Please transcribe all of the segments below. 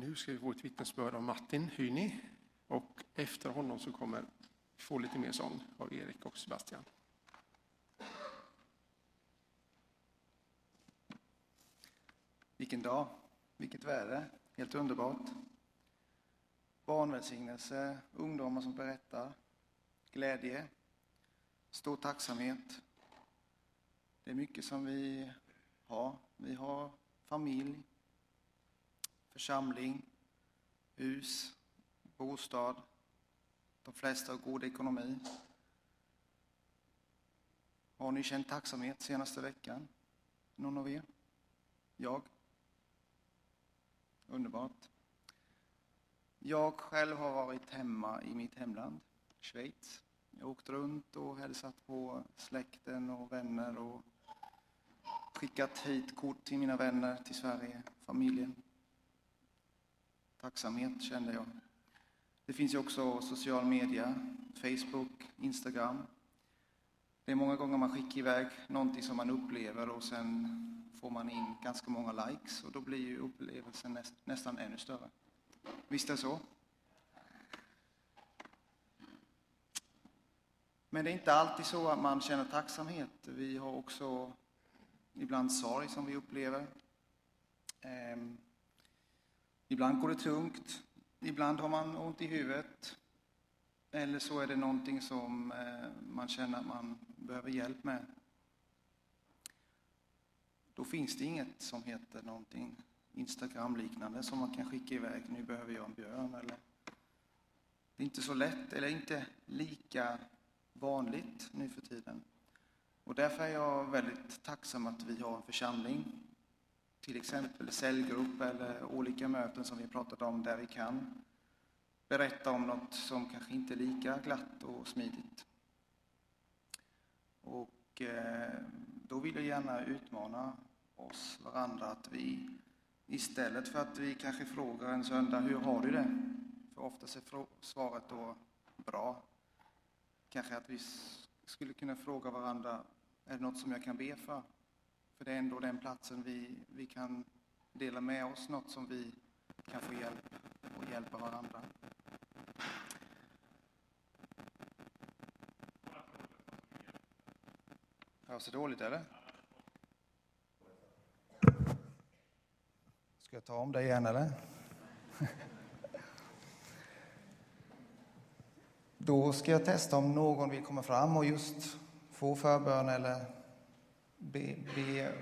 Nu ska vi få ett vittnesbörd av Martin Hyni och efter honom så kommer vi få lite mer sång av Erik och Sebastian. Vilken dag, vilket väder, helt underbart. Barnvälsignelse, ungdomar som berättar, glädje, stor tacksamhet. Det är mycket som vi har. Vi har familj, församling, hus, bostad. De flesta har god ekonomi. Har ni känt tacksamhet senaste veckan? Någon av er? Jag? Underbart. Jag själv har varit hemma i mitt hemland, Schweiz. Jag har åkt runt och hälsat på släkten och vänner och skickat hit kort till mina vänner till Sverige, familjen. Tacksamhet kände jag. Det finns ju också social media, Facebook, Instagram. Det är många gånger man skickar iväg någonting som man upplever och sen får man in ganska många likes och då blir ju upplevelsen näst, nästan ännu större. Visst är det så? Men det är inte alltid så att man känner tacksamhet. Vi har också ibland sorg som vi upplever. Ehm, ibland går det tungt. Ibland har man ont i huvudet. Eller så är det någonting som eh, man känner att man behöver hjälp med. Då finns det inget som heter någonting Instagram-liknande som man kan skicka iväg. Nu behöver jag en björn. Eller... Det är inte så lätt, eller inte lika vanligt nu för tiden. Och därför är jag väldigt tacksam att vi har en församling, till exempel cellgrupp eller olika möten som vi pratat om där vi kan berätta om något som kanske inte är lika glatt och smidigt. Och eh, då vill jag gärna utmana oss varandra att vi istället för att vi kanske frågar en söndag hur har du det? För oftast är svaret då bra. Kanske att vi skulle kunna fråga varandra är det något som jag kan be för? För det är ändå den platsen vi, vi kan dela med oss något som vi kan få hjälp och hjälpa varandra. Hörs det dåligt eller? Ska jag ta om det igen eller? Då ska jag testa om någon vill komma fram och just få förbön eller be, be,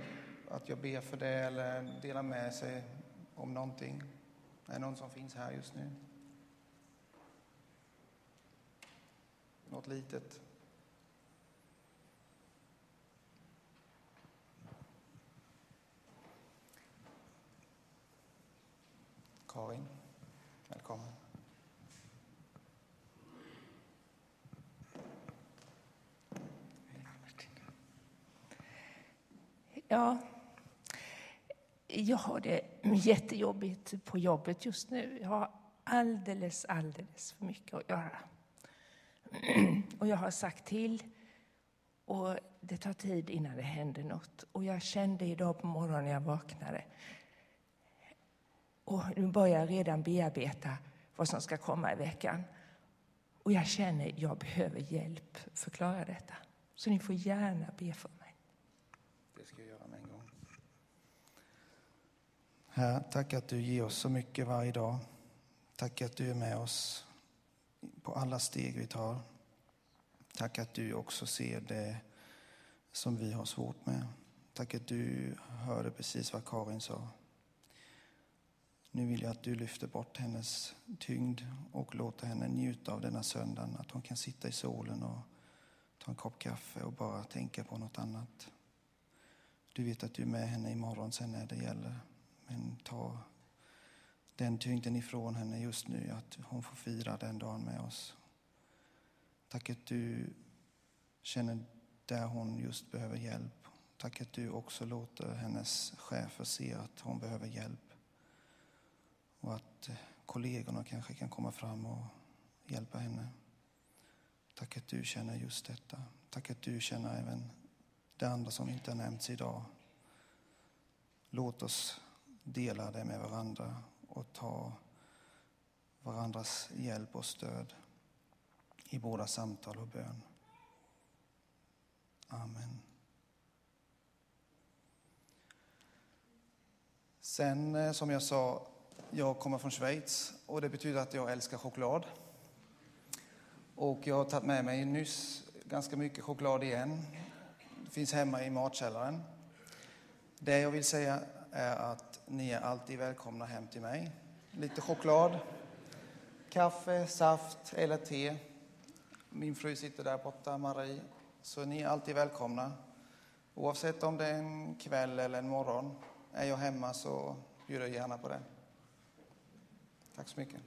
att jag ber för det eller dela med sig om någonting. Är det någon som finns här just nu? Något litet? Karin, Ja, jag har det jättejobbigt på jobbet just nu. Jag har alldeles, alldeles för mycket att göra. Och jag har sagt till och det tar tid innan det händer något. Och jag kände idag på morgonen när jag vaknade och nu börjar jag redan bearbeta vad som ska komma i veckan. Och jag känner att jag behöver hjälp för att klara detta. Så ni får gärna be för mig. Det ska jag göra med en gång. Herre, tack att du ger oss så mycket varje dag. Tack att du är med oss på alla steg vi tar. Tack att du också ser det som vi har svårt med. Tack att du hörde precis vad Karin sa. Nu vill jag att du lyfter bort hennes tyngd och låter henne njuta av denna söndagen. Att hon kan sitta i solen och ta en kopp kaffe och bara tänka på något annat. Du vet att du är med henne imorgon sen när det gäller. Men ta den tyngden ifrån henne just nu, att hon får fira den dagen med oss. Tack att du känner där hon just behöver hjälp. Tack att du också låter hennes chefer se att hon behöver hjälp. Och att kollegorna kanske kan komma fram och hjälpa henne. Tack att du känner just detta. Tack att du känner även det andra som inte har nämnts idag. Låt oss dela det med varandra och ta varandras hjälp och stöd i båda samtal och bön. Amen. Sen eh, som jag sa, jag kommer från Schweiz och det betyder att jag älskar choklad. Och jag har tagit med mig nyss ganska mycket choklad igen. Finns hemma i matkällaren. Det jag vill säga är att ni är alltid välkomna hem till mig. Lite choklad, kaffe, saft eller te. Min fru sitter där borta, Marie. Så ni är alltid välkomna. Oavsett om det är en kväll eller en morgon. Är jag hemma så bjuder jag gärna på det. Tack så mycket.